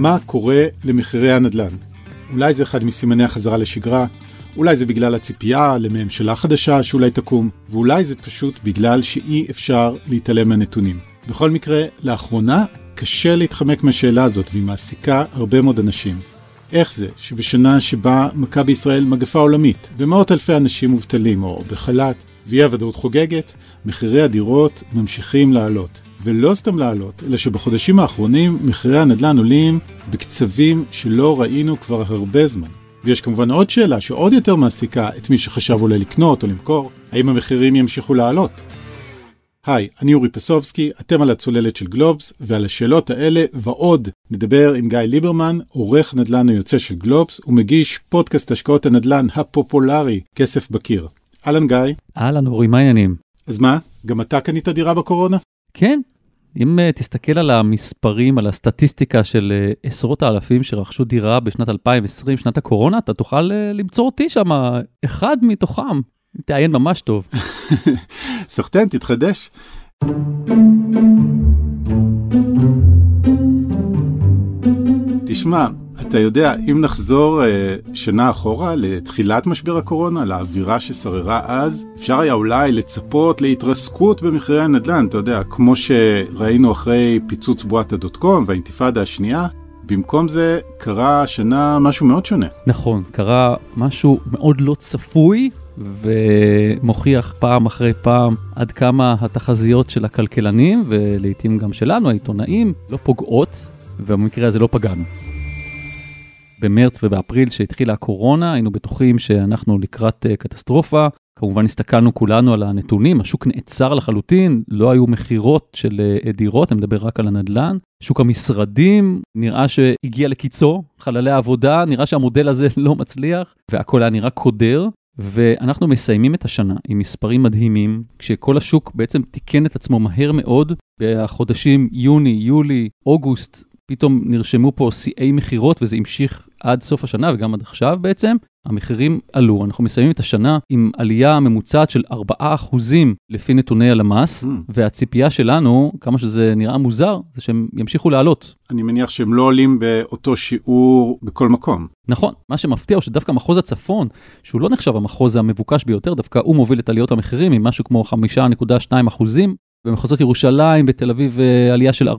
מה קורה למחירי הנדל"ן. אולי זה אחד מסימני החזרה לשגרה, אולי זה בגלל הציפייה לממשלה חדשה שאולי תקום, ואולי זה פשוט בגלל שאי אפשר להתעלם מהנתונים. בכל מקרה, לאחרונה קשה להתחמק מהשאלה הזאת, והיא מעסיקה הרבה מאוד אנשים. איך זה שבשנה שבה מכה בישראל מגפה עולמית, ומאות אלפי אנשים מובטלים או בחל"ת, ואי הוודאות חוגגת, מחירי הדירות ממשיכים לעלות. ולא סתם לעלות, אלא שבחודשים האחרונים מחירי הנדל"ן עולים בקצבים שלא ראינו כבר הרבה זמן. ויש כמובן עוד שאלה שעוד יותר מעסיקה את מי שחשב אולי לקנות או למכור, האם המחירים ימשיכו לעלות? היי, אני אורי פסובסקי, אתם על הצוללת של גלובס, ועל השאלות האלה ועוד נדבר עם גיא ליברמן, עורך נדל"ן היוצא של גלובס, ומגיש פודקאסט השקעות הנדל"ן הפופולרי, כסף בקיר. אהלן גיא. אהלן אורי, מה העניינים? אז מה, גם אתה קנית דירה בקורונה? כן, אם uh, תסתכל על המספרים, על הסטטיסטיקה של uh, עשרות האלפים שרכשו דירה בשנת 2020, שנת הקורונה, אתה תוכל uh, למצוא אותי שם, אחד מתוכם. תעיין ממש טוב. סחטיין, תתחדש. תשמע, אתה יודע, אם נחזור אה, שנה אחורה לתחילת משבר הקורונה, לאווירה ששררה אז, אפשר היה אולי לצפות להתרסקות במחירי הנדל"ן, אתה יודע, כמו שראינו אחרי פיצוץ בועת הדוט-קום והאינתיפאדה השנייה. במקום זה קרה השנה משהו מאוד שונה. נכון, קרה משהו מאוד לא צפוי, ומוכיח פעם אחרי פעם עד כמה התחזיות של הכלכלנים, ולעיתים גם שלנו, העיתונאים, לא פוגעות, ובמקרה הזה לא פגענו. במרץ ובאפריל שהתחילה הקורונה, היינו בטוחים שאנחנו לקראת uh, קטסטרופה. כמובן הסתכלנו כולנו על הנתונים, השוק נעצר לחלוטין, לא היו מכירות של uh, דירות, אני מדבר רק על הנדל"ן. שוק המשרדים נראה שהגיע לקיצו, חללי העבודה, נראה שהמודל הזה לא מצליח, והכל היה נראה קודר. ואנחנו מסיימים את השנה עם מספרים מדהימים, כשכל השוק בעצם תיקן את עצמו מהר מאוד בחודשים יוני, יולי, אוגוסט, פתאום נרשמו פה שיאי מכירות וזה המשיך עד סוף השנה וגם עד עכשיו בעצם. המחירים עלו, אנחנו מסיימים את השנה עם עלייה ממוצעת של 4% לפי נתוני הלמ"ס, mm. והציפייה שלנו, כמה שזה נראה מוזר, זה שהם ימשיכו לעלות. אני מניח שהם לא עולים באותו שיעור בכל מקום. נכון, מה שמפתיע הוא שדווקא מחוז הצפון, שהוא לא נחשב המחוז המבוקש ביותר, דווקא הוא מוביל את עליות המחירים עם משהו כמו 5.2 אחוזים, במחוזות ירושלים, בתל אביב אה, עלייה של 4.6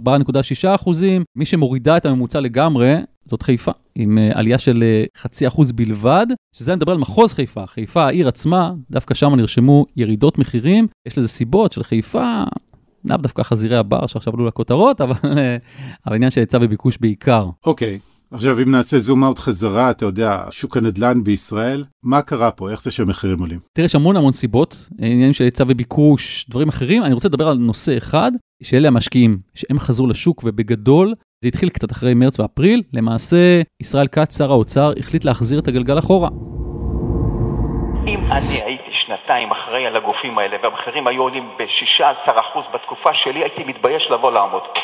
אחוזים. מי שמורידה את הממוצע לגמרי, זאת חיפה, עם אה, עלייה של אה, חצי אחוז בלבד, שזה אני מדבר על מחוז חיפה. חיפה, העיר עצמה, דווקא שם נרשמו ירידות מחירים. יש לזה סיבות של חיפה, לאו דווקא חזירי הבר שעכשיו עלו לכותרות, אבל העניין של היצע וביקוש בעיקר. אוקיי. עכשיו, אם נעשה זום אאוט חזרה, אתה יודע, שוק הנדל"ן בישראל, מה קרה פה? איך זה שהמחירים עולים? תראה, יש המון המון סיבות, עניינים של היצע וביקוש, דברים אחרים. אני רוצה לדבר על נושא אחד, שאלה המשקיעים, שהם חזרו לשוק, ובגדול, זה התחיל קצת אחרי מרץ ואפריל. למעשה, ישראל כץ, שר האוצר, החליט להחזיר את הגלגל אחורה. אם אני הייתי שנתיים אחראי על הגופים האלה, והמחירים היו עולים ב-16% בתקופה שלי, הייתי מתבייש לבוא לעמוד פה.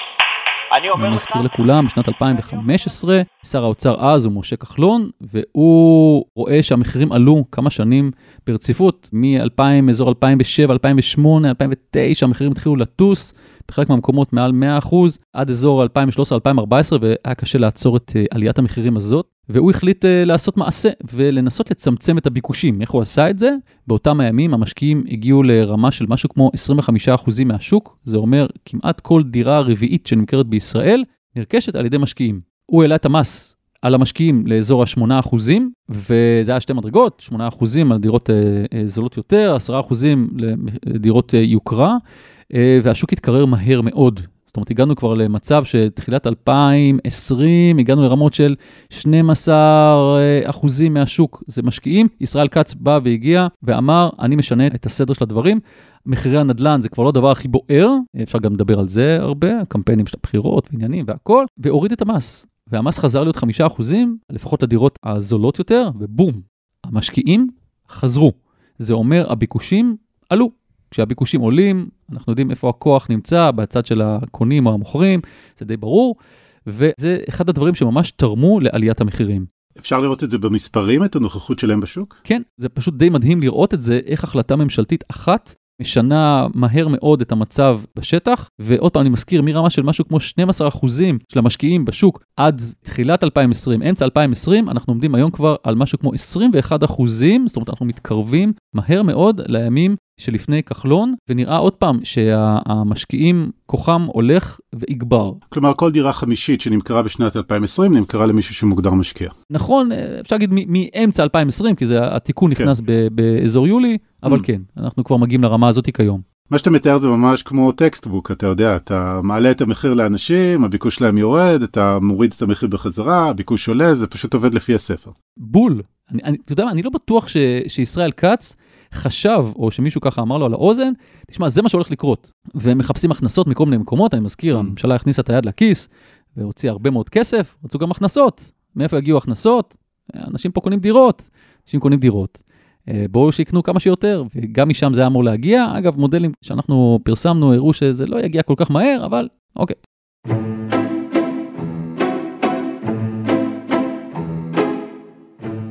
אני מזכיר לכולם, בשנת 2015, שר האוצר אז הוא משה כחלון, והוא רואה שהמחירים עלו כמה שנים ברציפות, מ-2000, אזור 2007, 2008, 2009, המחירים התחילו לטוס, בחלק מהמקומות מעל 100%, עד אזור 2013-2014, והיה קשה לעצור את אה, עליית המחירים הזאת. והוא החליט uh, לעשות מעשה ולנסות לצמצם את הביקושים. איך הוא עשה את זה? באותם הימים המשקיעים הגיעו לרמה של משהו כמו 25% מהשוק, זה אומר כמעט כל דירה רביעית שנמכרת בישראל נרכשת על ידי משקיעים. הוא העלה את המס על המשקיעים לאזור ה-8%, וזה היה שתי מדרגות, 8% על דירות uh, uh, זולות יותר, 10% לדירות uh, יוקרה, והשוק התקרר מהר מאוד. זאת אומרת, הגענו כבר למצב שתחילת 2020, הגענו לרמות של 12 אה, אחוזים מהשוק, זה משקיעים. ישראל כץ בא והגיע ואמר, אני משנה את הסדר של הדברים. מחירי הנדל"ן זה כבר לא הדבר הכי בוער, אפשר גם לדבר על זה הרבה, קמפיינים של הבחירות ועניינים והכול, והוריד את המס. והמס חזר להיות 5 אחוזים, לפחות לדירות הזולות יותר, ובום, המשקיעים חזרו. זה אומר, הביקושים עלו. כשהביקושים עולים, אנחנו יודעים איפה הכוח נמצא, בצד של הקונים או המוכרים, זה די ברור, וזה אחד הדברים שממש תרמו לעליית המחירים. אפשר לראות את זה במספרים, את הנוכחות שלהם בשוק? כן, זה פשוט די מדהים לראות את זה, איך החלטה ממשלתית אחת משנה מהר מאוד את המצב בשטח, ועוד פעם אני מזכיר מרמה של משהו כמו 12% של המשקיעים בשוק עד תחילת 2020, אמצע 2020, אנחנו עומדים היום כבר על משהו כמו 21%, זאת אומרת אנחנו מתקרבים מהר מאוד לימים שלפני כחלון, ונראה עוד פעם שהמשקיעים, כוחם הולך ויגבר. כלומר, כל דירה חמישית שנמכרה בשנת 2020 נמכרה למישהו שמוגדר משקיע. נכון, אפשר להגיד מאמצע 2020, כי זה התיקון כן. נכנס באזור יולי, אבל mm. כן, אנחנו כבר מגיעים לרמה הזאת כיום. מה שאתה מתאר זה ממש כמו textbook, אתה יודע, אתה מעלה את המחיר לאנשים, הביקוש שלהם יורד, אתה מוריד את המחיר בחזרה, הביקוש עולה, זה פשוט עובד לפי הספר. בול. אני, אני, אתה יודע מה, אני לא בטוח ש, שישראל כץ חשב, או שמישהו ככה אמר לו על האוזן, תשמע, זה מה שהולך לקרות. והם מחפשים הכנסות מכל מיני מקומות, אני מזכיר, mm. הממשלה הכניסה את היד לכיס, והוציאה הרבה מאוד כסף, רצו גם הכנסות. מאיפה יגיעו הכנסות? אנשים פה קונים דירות, אנשים קונים דירות. אה, בואו שיקנו כמה שיותר, וגם משם זה היה אמור להגיע. אגב, מודלים שאנחנו פרסמנו הראו שזה לא יגיע כל כך מהר, אבל אוקיי.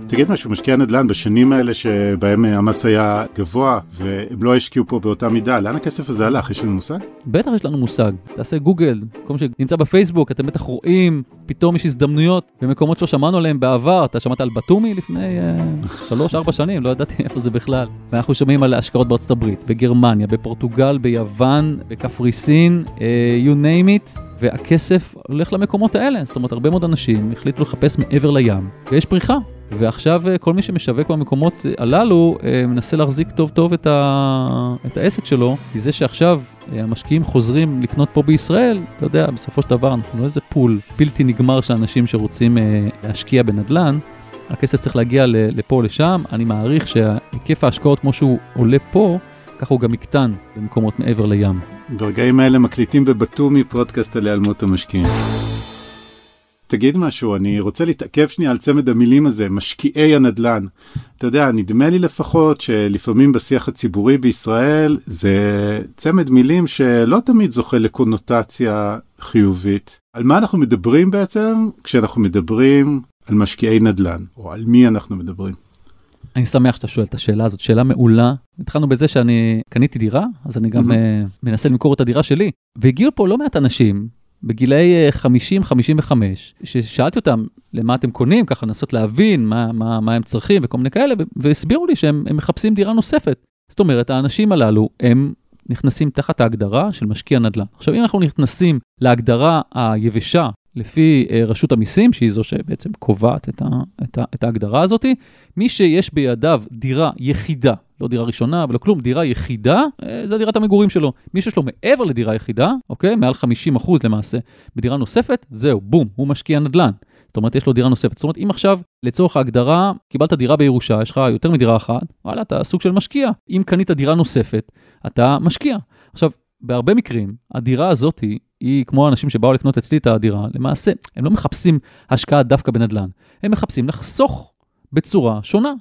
תגיד משהו, משקיעי הנדל"ן בשנים האלה שבהם המס היה גבוה והם לא השקיעו פה באותה מידה, לאן הכסף הזה הלך? יש לנו מושג? בטח יש לנו מושג. תעשה גוגל, כל מי שנמצא בפייסבוק, אתם בטח רואים, פתאום יש הזדמנויות במקומות שלא שמענו עליהם בעבר. אתה שמעת על בתומי לפני uh, שלוש, ארבע שנים, לא ידעתי איפה זה בכלל. ואנחנו שומעים על השקעות בארצות הברית, בגרמניה, בפורטוגל, ביוון, בקפריסין, uh, you name it. והכסף הולך למקומות האלה, זאת אומרת הרבה מאוד אנשים החליטו לחפש מעבר לים, ויש פריחה. ועכשיו אה, כל מי שמשווק במקומות אה, הללו אה, מנסה להחזיק טוב טוב את, ה... את העסק שלו, כי זה שעכשיו המשקיעים חוזרים לקנות פה בישראל, אתה יודע, בסופו של דבר אנחנו לא איזה pool בלתי נגמר של אנשים שרוצים להשקיע בנדל"ן. הכסף צריך להגיע לפה או לשם, אני מעריך שהיקף ההשקעות כמו שהוא עולה פה, ככה הוא גם יקטן במקומות מעבר לים. ברגעים האלה מקליטים בבתומי פודקאסט על היעלמות המשקיעים. תגיד משהו, אני רוצה להתעכב שנייה על צמד המילים הזה, משקיעי הנדל"ן. אתה יודע, נדמה לי לפחות שלפעמים בשיח הציבורי בישראל זה צמד מילים שלא תמיד זוכה לקונוטציה חיובית. על מה אנחנו מדברים בעצם כשאנחנו מדברים על משקיעי נדל"ן, או על מי אנחנו מדברים? אני שמח שאתה שואל את השאלה הזאת, שאלה מעולה. התחלנו בזה שאני קניתי דירה, אז אני גם mm-hmm. uh, מנסה למכור את הדירה שלי. והגיעו פה לא מעט אנשים בגילאי 50-55, אה, ששאלתי אותם למה אתם קונים, ככה לנסות להבין מה, מה, מה הם צריכים וכל מיני כאלה, והסבירו לי שהם מחפשים דירה נוספת. זאת אומרת, האנשים הללו, הם נכנסים תחת ההגדרה של משקיע נדל"ן. עכשיו, אם אנחנו נכנסים להגדרה היבשה לפי uh, רשות המיסים, שהיא זו שבעצם קובעת את, ה, את, ה, את ההגדרה הזאת, מי שיש בידיו דירה יחידה, לא דירה ראשונה ולא כלום, דירה יחידה, uh, זה דירת המגורים שלו. מי שיש לו מעבר לדירה יחידה, אוקיי, מעל 50 אחוז למעשה, בדירה נוספת, זהו, בום, הוא משקיע נדל"ן. זאת אומרת, יש לו דירה נוספת. זאת אומרת, אם עכשיו, לצורך ההגדרה, קיבלת דירה בירושה, יש לך יותר מדירה אחת, וואלה, אתה סוג של משקיע. אם קנית דירה נוספת, אתה משקיע. עכשיו, בהרבה מקרים, הדירה הזאת היא כמו האנשים שבאו לקנות אצלי את הדירה, למעשה, הם לא מחפשים השקעה דווקא בנדל"ן, הם מחפשים לחסוך בצורה שונה.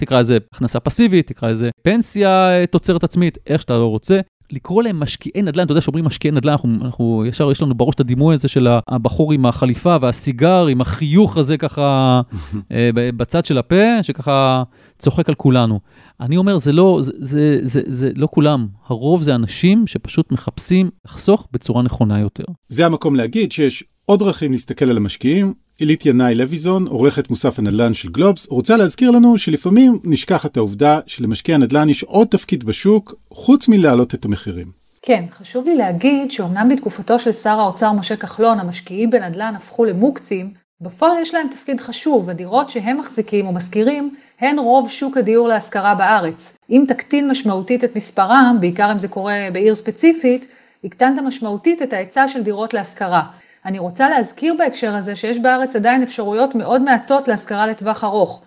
תקרא לזה הכנסה פסיבית, תקרא לזה פנסיה אה, תוצרת עצמית, איך שאתה לא רוצה. לקרוא להם משקיעי נדל"ן, אתה יודע שאומרים משקיעי נדל"ן, אנחנו, אנחנו ישר יש לנו בראש את הדימוי הזה של הבחור עם החליפה והסיגר, עם החיוך הזה ככה אה, בצד של הפה, שככה צוחק על כולנו. אני אומר, זה לא, זה, זה, זה, זה לא כולם, הרוב זה אנשים שפשוט מחפשים לחסוך בצורה נכונה יותר. זה המקום להגיד שיש עוד דרכים להסתכל על המשקיעים. עילית ינאי לויזון, עורכת מוסף הנדל"ן של גלובס, רוצה להזכיר לנו שלפעמים נשכחת העובדה שלמשקיע הנדל"ן יש עוד תפקיד בשוק, חוץ מלהעלות את המחירים. כן, חשוב לי להגיד שאומנם בתקופתו של שר האוצר משה כחלון, המשקיעים בנדל"ן הפכו למוקצים, בפועל יש להם תפקיד חשוב, הדירות שהם מחזיקים או משכירים הן רוב שוק הדיור להשכרה בארץ. אם תקטין משמעותית את מספרם, בעיקר אם זה קורה בעיר ספציפית, הקטנת משמעותית את ההיצע של דירות להשכרה. אני רוצה להזכיר בהקשר הזה שיש בארץ עדיין אפשרויות מאוד מעטות להשכרה לטווח ארוך.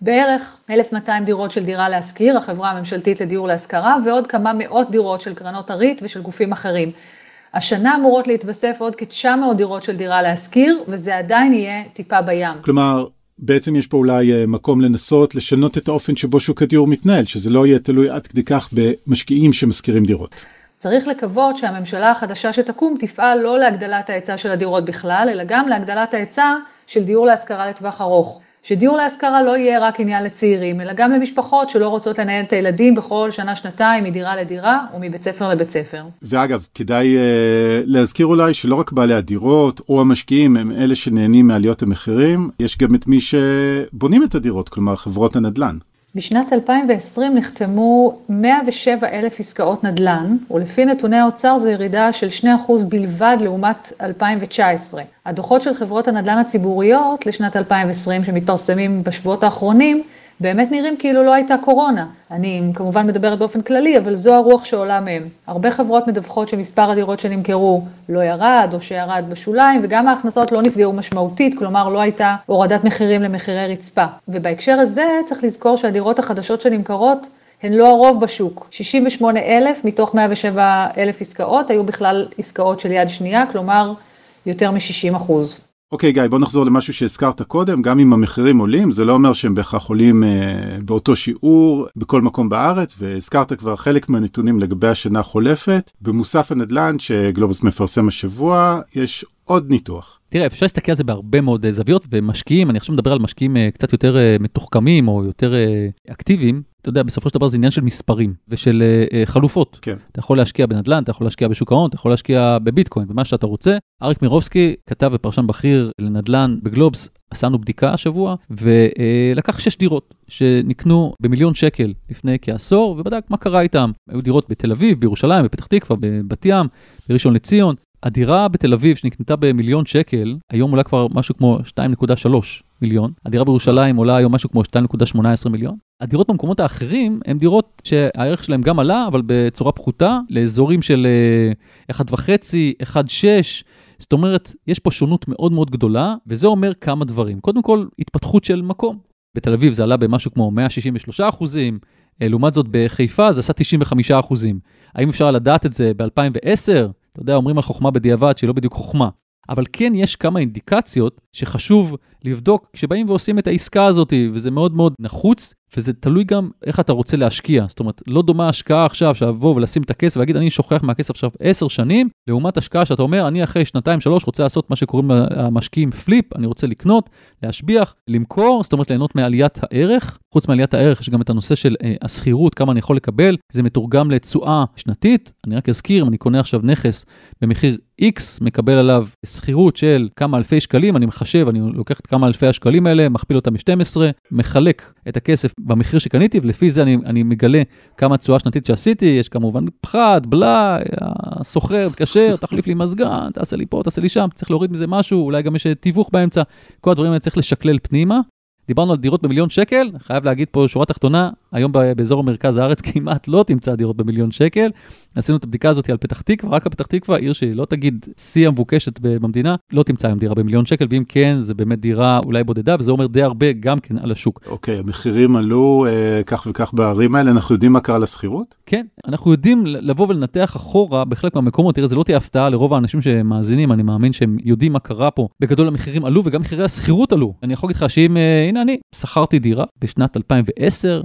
בערך 1,200 דירות של דירה להשכיר, החברה הממשלתית לדיור להשכרה, ועוד כמה מאות דירות של קרנות הריט ושל גופים אחרים. השנה אמורות להתווסף עוד כ-900 דירות של דירה להשכיר, וזה עדיין יהיה טיפה בים. כלומר, בעצם יש פה אולי אה, מקום לנסות לשנות את האופן שבו שוק הדיור מתנהל, שזה לא יהיה תלוי עד כדי כך במשקיעים שמשכירים דירות. צריך לקוות שהממשלה החדשה שתקום תפעל לא להגדלת ההיצע של הדירות בכלל, אלא גם להגדלת ההיצע של דיור להשכרה לטווח ארוך. שדיור להשכרה לא יהיה רק עניין לצעירים, אלא גם למשפחות שלא רוצות לנהל את הילדים בכל שנה-שנתיים מדירה לדירה ומבית ספר לבית ספר. ואגב, כדאי uh, להזכיר אולי שלא רק בעלי הדירות או המשקיעים הם אלה שנהנים מעליות המחירים, יש גם את מי שבונים את הדירות, כלומר חברות הנדל"ן. בשנת 2020 נחתמו 107 אלף עסקאות נדל"ן, ולפי נתוני האוצר זו ירידה של 2% בלבד לעומת 2019. הדוחות של חברות הנדל"ן הציבוריות לשנת 2020 שמתפרסמים בשבועות האחרונים, באמת נראים כאילו לא הייתה קורונה. אני כמובן מדברת באופן כללי, אבל זו הרוח שעולה מהם. הרבה חברות מדווחות שמספר הדירות שנמכרו לא ירד, או שירד בשוליים, וגם ההכנסות לא נפגעו משמעותית, כלומר לא הייתה הורדת מחירים למחירי רצפה. ובהקשר הזה צריך לזכור שהדירות החדשות שנמכרות הן לא הרוב בשוק. 68 אלף מתוך 107 אלף עסקאות היו בכלל עסקאות של יד שנייה, כלומר יותר מ-60 אחוז. אוקיי גיא, בוא נחזור למשהו שהזכרת קודם, גם אם המחירים עולים, זה לא אומר שהם בהכרח עולים אה, באותו שיעור בכל מקום בארץ, והזכרת כבר חלק מהנתונים לגבי השנה החולפת. במוסף הנדל"ן שגלובוס מפרסם השבוע, יש עוד ניתוח. תראה, אפשר להסתכל על זה בהרבה מאוד אה, זוויות, ומשקיעים, אני עכשיו מדבר על משקיעים אה, קצת יותר אה, מתוחכמים או יותר אקטיביים, אתה יודע, בסופו של דבר זה עניין של מספרים ושל חלופות. כן. אתה יכול להשקיע בנדל"ן, אתה יכול להשקיע בשוק ההון, אתה יכול להשקיע בביטקוין, במה שאתה רוצה. אריק מירובסקי כתב ופרשן בכיר לנדל"ן בגלובס, עשינו בדיקה השבוע, ולקח שש דירות שנקנו במיליון שקל לפני כעשור, ובדק מה קרה איתם. היו דירות בתל אביב, בירושלים, בפתח תקווה, בבת ים, בראשון לציון, הדירה בתל אביב שנקנתה במיליון שקל, היום עולה כבר משהו כמו 2.3 מיליון. הדירה בירושלים עולה היום משהו כמו 2.18 מיליון. הדירות במקומות האחרים הן דירות שהערך שלהן גם עלה, אבל בצורה פחותה, לאזורים של 1.5, 1.6. זאת אומרת, יש פה שונות מאוד מאוד גדולה, וזה אומר כמה דברים. קודם כל, התפתחות של מקום. בתל אביב זה עלה במשהו כמו 163 אחוזים, אה, לעומת זאת בחיפה זה עשה 95 אחוזים. האם אפשר לדעת את זה ב-2010? אתה יודע, אומרים על חוכמה בדיעבד שהיא לא בדיוק חוכמה. אבל כן יש כמה אינדיקציות שחשוב לבדוק כשבאים ועושים את העסקה הזאת, וזה מאוד מאוד נחוץ, וזה תלוי גם איך אתה רוצה להשקיע. זאת אומרת, לא דומה השקעה עכשיו, שאבוא ולשים את הכסף ולהגיד, אני שוכח מהכסף עכשיו עשר שנים, לעומת השקעה שאתה אומר, אני אחרי שנתיים, שלוש רוצה לעשות מה שקוראים למשקיעים פליפ, אני רוצה לקנות, להשביח, למכור, זאת אומרת, ליהנות מעליית הערך. חוץ מעליית הערך, יש גם את הנושא של אה, השכירות, כמה אני יכול לקבל, זה מתורגם לתשואה שנתית. אני רק אזכיר, אם אני קונה עכשיו נכס במחיר X, מקבל עליו שכירות של כמה אלפי שקלים, אני מחשב, אני לוקח את כמה אלפי השקלים האלה, מכפיל אותם ב-12, מחלק את הכסף במחיר שקניתי, ולפי זה אני, אני מגלה כמה תשואה שנתית שעשיתי, יש כמובן פחת, בלאי, הסוחר מתקשר, תחליף לי מזגן, תעשה לי פה, תעשה לי שם, צריך להוריד מזה משהו, אולי גם יש תיווך באמצע, כל הדברים האלה צריך לשקלל פנימה. דיברנו על דירות במיליון שקל, חייב להגיד פה שורה תחתונה, היום באזור מרכז הארץ כמעט לא תמצא דירות במיליון שקל. עשינו את הבדיקה הזאת על פתח תקווה, רק על פתח תקווה, עיר שלא תגיד שיא המבוקשת במדינה, לא תמצא היום דירה במיליון שקל, ואם כן, זה באמת דירה אולי בודדה, וזה אומר די הרבה גם כן על השוק. אוקיי, okay, המחירים עלו אה, כך וכך בערים האלה, אנחנו יודעים מה קרה לשכירות? כן, אנחנו יודעים לבוא ולנתח אחורה בחלק מהמקומות, תראה, זה לא תהיה הפתעה לרוב האנשים שמאזינים, אני מאמין שהם יודעים מה קרה פה. בגדול המחירים עלו וגם מחירי השכירות עלו. אני יכול להגיד לך שאם, אה, הנה אני, שכרתי דירה בשנת 2010,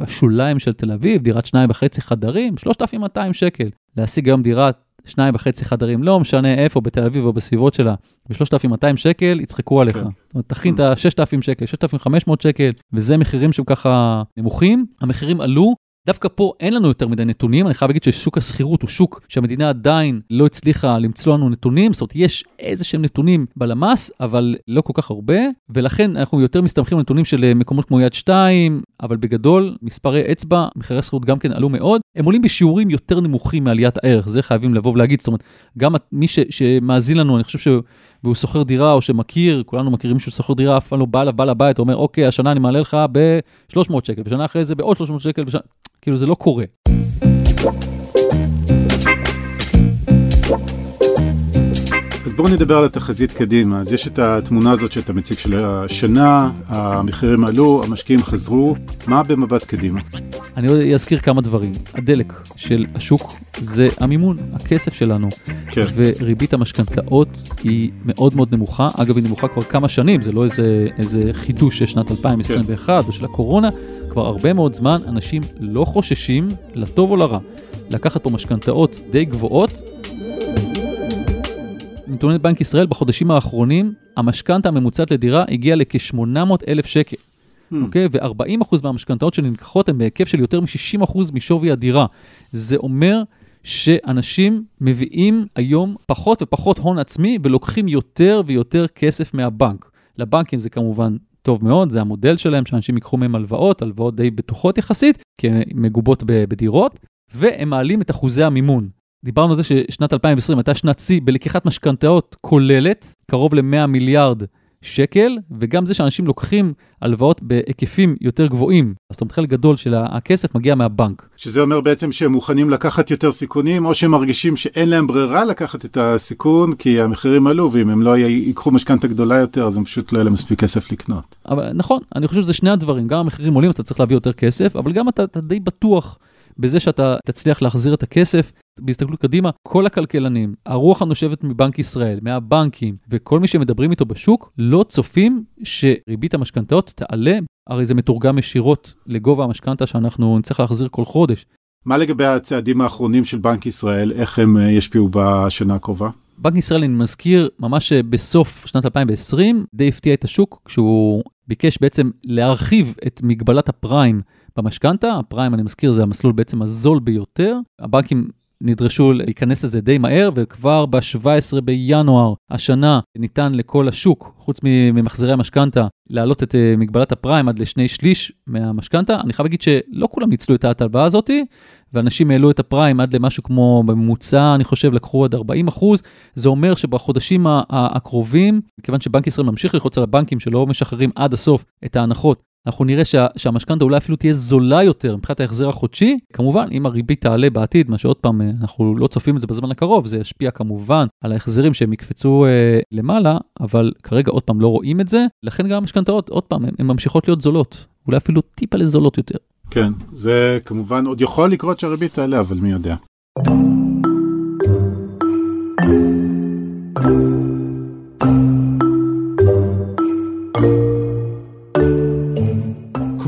בשוליים של תל אביב, דירת שניים וחצי חדרים, 3,200 שקל. להשיג היום דירת שניים וחצי חדרים, לא משנה איפה, בתל אביב או בסביבות שלה, ב-3,200 שקל, יצחקו עליך. כן. זאת אומרת, תכין את ה-6,000 שקל, 6,500 שקל, וזה מחירים שהם ככה נמוכים. המחירים עלו, דווקא פה אין לנו יותר מדי נתונים, אני חייב להגיד ששוק השכירות הוא שוק שהמדינה עדיין לא הצליחה למצוא לנו נתונים, זאת אומרת, יש איזה שהם נתונים בלמ"ס, אבל לא כל כך הרבה, ולכן אנחנו יותר מסתמכים על נתונים של מקומות כמו יד 2, אבל בגדול, מספרי אצבע, מחירי השכירות גם כן עלו מאוד, הם עולים בשיעורים יותר נמוכים מעליית הערך, זה חייבים לבוא ולהגיד, זאת אומרת, גם מי ש, שמאזין לנו, אני חושב שהוא... והוא שוכר דירה או שמכיר, כולנו מכירים מישהו ששוכר דירה, אף פעם לא בא לבעל הבית, אומר, אוקיי, השנה אני מעלה לך ב-300 שקל, ושנה אחרי זה בעוד 300 שקל, ושנה... כאילו זה לא קורה. אז בואו נדבר על התחזית קדימה. אז יש את התמונה הזאת שאתה מציג של השנה, המחירים עלו, המשקיעים חזרו, מה במבט קדימה? אני אזכיר כמה דברים. הדלק של השוק זה המימון, הכסף שלנו. כן. וריבית המשכנתאות היא מאוד מאוד נמוכה. אגב, היא נמוכה כבר כמה שנים, זה לא איזה, איזה חידוש של שנת 2021 כן. או של הקורונה. כבר הרבה מאוד זמן אנשים לא חוששים, לטוב או לרע, לקחת פה משכנתאות די גבוהות מנתוני בנק ישראל, בחודשים האחרונים, המשכנתה הממוצעת לדירה הגיעה לכ-800 אלף שקל. Hmm. אוקיי? ו-40% מהמשכנתאות שנלקחות הן בהיקף של יותר מ-60% משווי הדירה. זה אומר שאנשים מביאים היום פחות ופחות הון עצמי ולוקחים יותר ויותר כסף מהבנק. לבנקים זה כמובן טוב מאוד, זה המודל שלהם, שאנשים ייקחו מהם הלוואות, הלוואות די בטוחות יחסית, כי הן מגובות בדירות, והם מעלים את אחוזי המימון. דיברנו על זה ששנת 2020 הייתה שנת שיא בלקיחת משכנתאות כוללת, קרוב ל-100 מיליארד שקל, וגם זה שאנשים לוקחים הלוואות בהיקפים יותר גבוהים. זאת אומרת, חלק גדול של הכסף מגיע מהבנק. שזה אומר בעצם שהם מוכנים לקחת יותר סיכונים, או שהם מרגישים שאין להם ברירה לקחת את הסיכון, כי המחירים עלו, ואם הם לא ייקחו משכנתה גדולה יותר, אז הם פשוט לא יהיה להם מספיק כסף לקנות. אבל נכון, אני חושב שזה שני הדברים, גם המחירים עולים, אתה צריך להביא יותר כסף, אבל גם אתה, אתה די בטוח בזה שאתה תצליח להחזיר את הכסף. בהסתכלות קדימה, כל הכלכלנים, הרוח הנושבת מבנק ישראל, מהבנקים וכל מי שמדברים איתו בשוק, לא צופים שריבית המשכנתאות תעלה, הרי זה מתורגם ישירות לגובה המשכנתה שאנחנו נצטרך להחזיר כל חודש. מה לגבי הצעדים האחרונים של בנק ישראל, איך הם אה, ישפיעו בשנה הקרובה? בנק ישראל, אני מזכיר, ממש בסוף שנת 2020, די הפתיע את השוק כשהוא ביקש בעצם להרחיב את מגבלת הפריים במשכנתה. הפריים, אני מזכיר, זה המסלול בעצם הזול ביותר. הבנקים נדרשו להיכנס לזה די מהר, וכבר ב-17 בינואר השנה ניתן לכל השוק, חוץ ממחזרי המשכנתה, להעלות את אה, מגבלת הפריים עד לשני שליש מהמשכנתה. אני חייב להגיד שלא כולם ניצלו את ההטלווה הזאתי, ואנשים העלו את הפריים עד למשהו כמו בממוצע, אני חושב, לקחו עד 40 אחוז. זה אומר שבחודשים הקרובים, מכיוון שבנק ישראל ממשיך ללחוץ על הבנקים שלא משחררים עד הסוף את ההנחות, אנחנו נראה שה, שהמשכנתה אולי אפילו תהיה זולה יותר מבחינת ההחזר החודשי. כמובן, אם הריבית תעלה בעתיד, מה שעוד פעם, אנחנו לא צופים את זה בזמן הקרוב, זה ישפיע כמובן על ההחזרים שהם יקפצו אה, למעלה, אבל כרגע עוד פעם לא רואים את זה, לכן גם המשכנתאות, עוד פעם, הן ממשיכות להיות זולות, אולי אפילו טיפה לזולות יותר. כן, זה כמובן עוד יכול לקרות שהריבית תעלה, אבל מי יודע.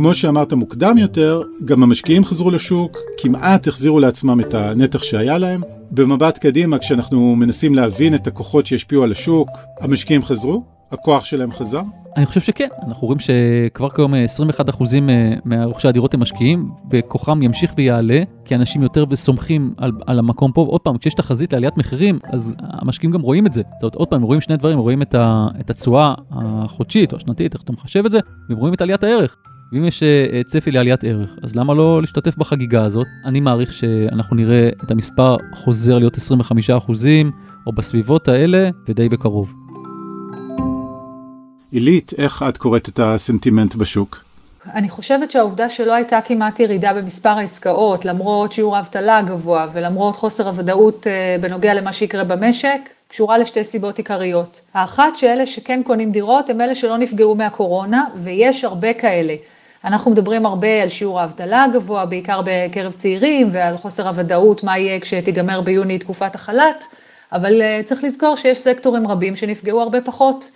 כמו שאמרת מוקדם יותר, גם המשקיעים חזרו לשוק, כמעט החזירו לעצמם את הנתח שהיה להם. במבט קדימה, כשאנחנו מנסים להבין את הכוחות שישפיעו על השוק, המשקיעים חזרו? הכוח שלהם חזר? אני חושב שכן, אנחנו רואים שכבר כיום 21% מהרוכשי הדירות הם משקיעים, וכוחם ימשיך ויעלה, כי אנשים יותר וסומכים על, על המקום פה. עוד פעם, כשיש תחזית לעליית מחירים, אז המשקיעים גם רואים את זה. זאת אומרת, עוד פעם, רואים שני דברים, רואים את התשואה החודשית או השנתית, איך אתה מחשב את זה, ורואים את עליית הערך. ואם יש אה, צפי לעליית ערך, אז למה לא להשתתף בחגיגה הזאת? אני מעריך שאנחנו נראה את המספר חוזר להיות 25% או בסביבות האלה, ודי בקרוב. עילית, איך את קוראת את הסנטימנט בשוק? אני חושבת שהעובדה שלא הייתה כמעט ירידה במספר העסקאות, למרות שיעור האבטלה הגבוה ולמרות חוסר הוודאות אה, בנוגע למה שיקרה במשק, קשורה לשתי סיבות עיקריות. האחת שאלה שכן קונים דירות הם אלה שלא נפגעו מהקורונה, ויש הרבה כאלה. אנחנו מדברים הרבה על שיעור האבטלה הגבוה, בעיקר בקרב צעירים, ועל חוסר הוודאות מה יהיה כשתיגמר ביוני תקופת החל"ת, אבל אה, צריך לזכור שיש סקטורים רבים שנפגעו הרבה פחות,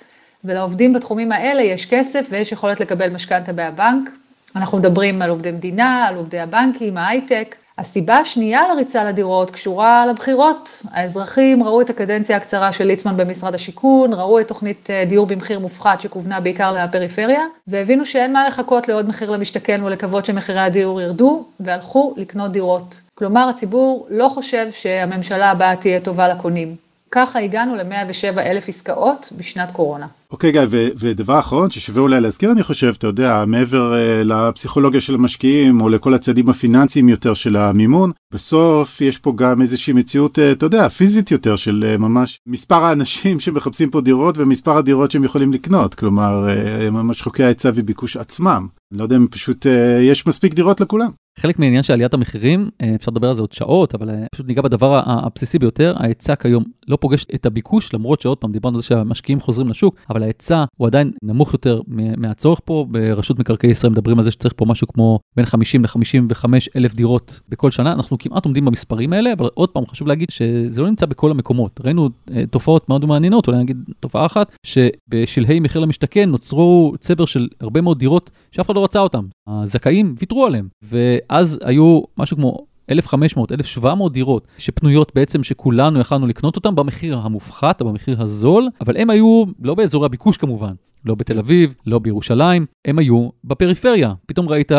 ולעובדים בתחומים האלה יש כסף ויש יכולת לקבל משכנתה מהבנק. אנחנו מדברים על עובדי מדינה, על עובדי הבנקים, ההייטק. הסיבה השנייה לריצה לדירות קשורה לבחירות. האזרחים ראו את הקדנציה הקצרה של ליצמן במשרד השיכון, ראו את תוכנית אה, דיור במחיר מופחת שכוונה בעיקר לפריפריה, והבינו שאין מה לחכות לעוד מחיר למשתכן ולקוות שמחירי הדיור ירדו, והלכו לקנות דירות. כלומר, הציבור לא חושב שהממשלה הבאה תהיה טובה לקונים. ככה הגענו ל-107 אלף עסקאות בשנת קורונה. אוקיי okay, גיא, ודבר אחרון ששווה אולי להזכיר אני חושב, אתה יודע, מעבר uh, לפסיכולוגיה של המשקיעים או לכל הצעדים הפיננסיים יותר של המימון, בסוף יש פה גם איזושהי מציאות, uh, אתה יודע, פיזית יותר של uh, ממש מספר האנשים שמחפשים פה דירות ומספר הדירות שהם יכולים לקנות, כלומר uh, ממש חוקי ההיצע וביקוש עצמם. אני לא יודע אם פשוט uh, יש מספיק דירות לכולם. חלק מהעניין של עליית המחירים, אפשר לדבר על זה עוד שעות, אבל פשוט ניגע בדבר הבסיסי ביותר, ההיצע כיום לא פוגש את הביקוש, למרות שעוד פעם דיברנו על זה שהמשקיעים חוזרים לשוק, אבל ההיצע הוא עדיין נמוך יותר מהצורך פה. ברשות מקרקעי ישראל מדברים על זה שצריך פה משהו כמו בין 50 ל-55 אלף דירות בכל שנה. אנחנו כמעט עומדים במספרים האלה, אבל עוד פעם חשוב להגיד שזה לא נמצא בכל המקומות. ראינו אה, תופעות מאוד מעניינות, אולי נגיד תופעה אחת, שבשלהי מחיר למשתכן נוצרו צבר של הרבה מאוד דירות שאף אחד לא רצה אותן. הזכאים ויתרו עליהם, ואז היו משהו כמו 1,500, 1,700 דירות שפנויות בעצם, שכולנו יכלנו לקנות אותן במחיר המופחת במחיר הזול, אבל הם היו לא באזורי הביקוש כמובן, לא בתל אביב, לא בירושלים, הם היו בפריפריה. פתאום ראית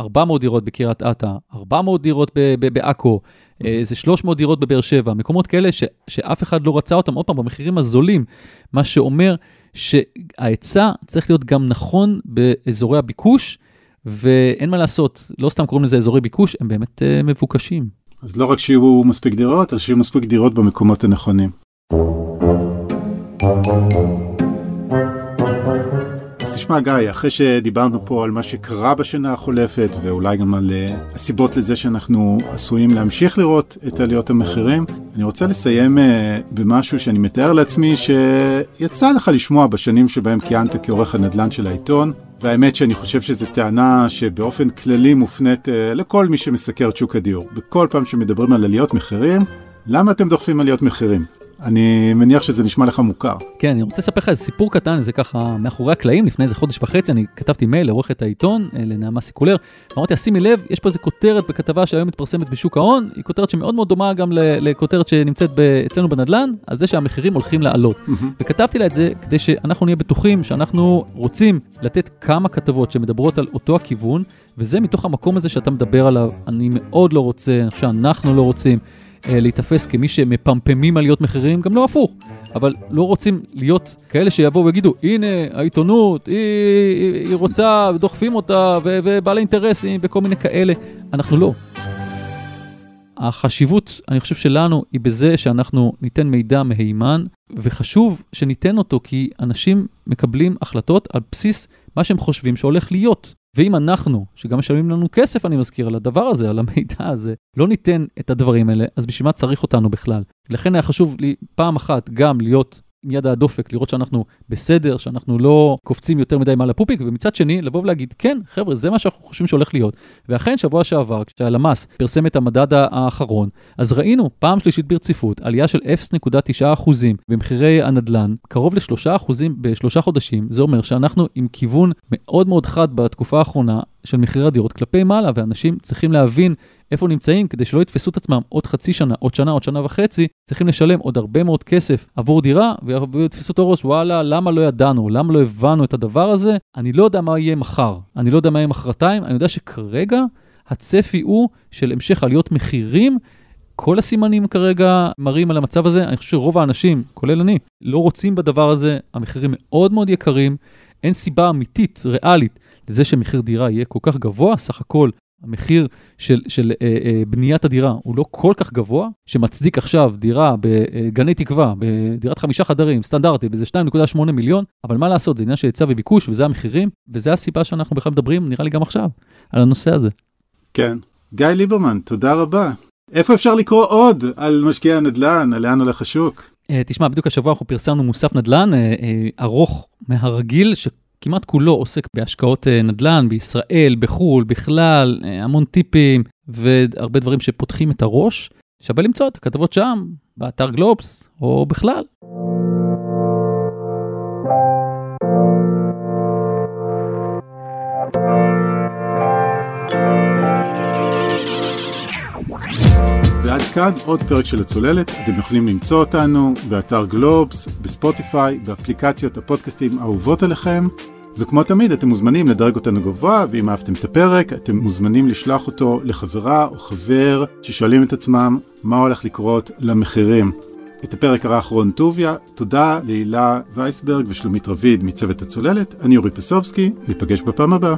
400 דירות בקריית אתא, 400 דירות בעכו, איזה 300 דירות בבאר שבע, מקומות כאלה ש, שאף אחד לא רצה אותם, עוד פעם, במחירים הזולים, מה שאומר שההיצע צריך להיות גם נכון באזורי הביקוש, ואין מה לעשות, לא סתם קוראים לזה אזורי ביקוש, הם באמת uh, מבוקשים. אז לא רק שיהיו מספיק דירות, אז שיהיו מספיק דירות במקומות הנכונים. תשמע גיא, אחרי שדיברנו פה על מה שקרה בשנה החולפת ואולי גם על uh, הסיבות לזה שאנחנו עשויים להמשיך לראות את עליות המחירים, אני רוצה לסיים uh, במשהו שאני מתאר לעצמי שיצא לך לשמוע בשנים שבהם כיהנת כעורך הנדל"ן של העיתון, והאמת שאני חושב שזו טענה שבאופן כללי מופנית uh, לכל מי שמסקר את שוק הדיור. בכל פעם שמדברים על עליות מחירים, למה אתם דוחפים עליות מחירים? אני מניח שזה נשמע לך מוכר. כן, אני רוצה לספר לך איזה סיפור קטן, זה ככה מאחורי הקלעים, לפני איזה חודש וחצי, אני כתבתי מייל לעורכת העיתון, אה, לנעמה סיקולר, אמרתי שימי לב, יש פה איזה כותרת בכתבה שהיום מתפרסמת בשוק ההון, היא כותרת שמאוד מאוד דומה גם לכותרת שנמצאת אצלנו בנדל"ן, על זה שהמחירים הולכים לעלות. וכתבתי לה את זה כדי שאנחנו נהיה בטוחים שאנחנו רוצים לתת כמה כתבות שמדברות על אותו הכיוון, וזה מתוך המקום הזה שאתה מדבר עליו, אני מאוד לא רוצה, אני חושב שאנחנו לא רוצים. אה, להיתפס כמי שמפמפמים עליות מחירים, גם לא הפוך. אבל לא רוצים להיות כאלה שיבואו ויגידו, הנה העיתונות, היא, היא, היא רוצה, דוחפים אותה, ו, ובעלי אינטרסים וכל מיני כאלה. אנחנו לא. החשיבות, אני חושב שלנו, היא בזה שאנחנו ניתן מידע מהימן, וחשוב שניתן אותו כי אנשים מקבלים החלטות על בסיס מה שהם חושבים שהולך להיות. ואם אנחנו, שגם משלמים לנו כסף, אני מזכיר, על הדבר הזה, על המידע הזה, לא ניתן את הדברים האלה, אז בשביל מה צריך אותנו בכלל? לכן היה חשוב לי פעם אחת גם להיות עם יד הדופק, לראות שאנחנו בסדר, שאנחנו לא קופצים יותר מדי מעל הפופיק, ומצד שני, לבוא ולהגיד, כן, חבר'ה, זה מה שאנחנו חושבים שהולך להיות. ואכן, שבוע שעבר, כשהלמ"ס פרסם את המדד האחרון, אז ראינו פעם שלישית ברציפות עלייה של 0.9% במחירי הנדל"ן, קרוב ל-3% בשלושה חודשים, זה אומר שאנחנו עם כיוון מאוד מאוד חד בתקופה האחרונה של מחירי הדירות כלפי מעלה, ואנשים צריכים להבין איפה נמצאים כדי שלא יתפסו את עצמם עוד חצי שנה, עוד שנה, עוד שנה וחצי, צריכים לשלם עוד הרבה מאוד כסף עבור דירה, ויתפסו את הראש, וואלה, למה לא ידענו, למה לא הבנו את הדבר הזה? אני לא יודע מה יהיה מחר, אני לא יודע מה יהיה מחרתיים, אני יודע שכרגע הצפי הוא של המשך עליות מחירים. כל הסימנים כרגע מראים על המצב הזה, אני חושב שרוב האנשים, כולל אני, לא רוצים בדבר הזה, המחירים מאוד מאוד יקרים, אין סיבה אמיתית, ריאלית, לזה שמחיר דירה יהיה כל כך גבוה, סך הכל המחיר של, של אה, אה, בניית הדירה הוא לא כל כך גבוה, שמצדיק עכשיו דירה בגני תקווה, בדירת חמישה חדרים, סטנדרטי, באיזה 2.8 מיליון, אבל מה לעשות, זה עניין של היצע וביקוש, וזה המחירים, וזה הסיבה שאנחנו בכלל מדברים, נראה לי גם עכשיו, על הנושא הזה. כן. גיא ליברמן, תודה רבה. איפה אפשר לקרוא עוד על משקיעי הנדל"ן, על לאן הולך השוק? Uh, תשמע, בדיוק השבוע אנחנו פרסמנו מוסף נדל"ן uh, ארוך מהרגיל, ש... כמעט כולו עוסק בהשקעות אה, נדל"ן בישראל, בחו"ל, בכלל, אה, המון טיפים והרבה דברים שפותחים את הראש. שווה למצוא את הכתבות שם, באתר גלובס, או בכלל. ועד כאן עוד פרק של הצוללת, אתם יכולים למצוא אותנו באתר גלובס, בספוטיפיי, באפליקציות הפודקאסטים האהובות עליכם, וכמו תמיד אתם מוזמנים לדרג אותנו גבוה, ואם אהבתם את הפרק, אתם מוזמנים לשלוח אותו לחברה או חבר ששואלים את עצמם מה הולך לקרות למחירים. את הפרק ערך רון טוביה, תודה להילה וייסברג ושלומית רביד מצוות הצוללת, אני אורי פסובסקי, ניפגש בפעם הבאה.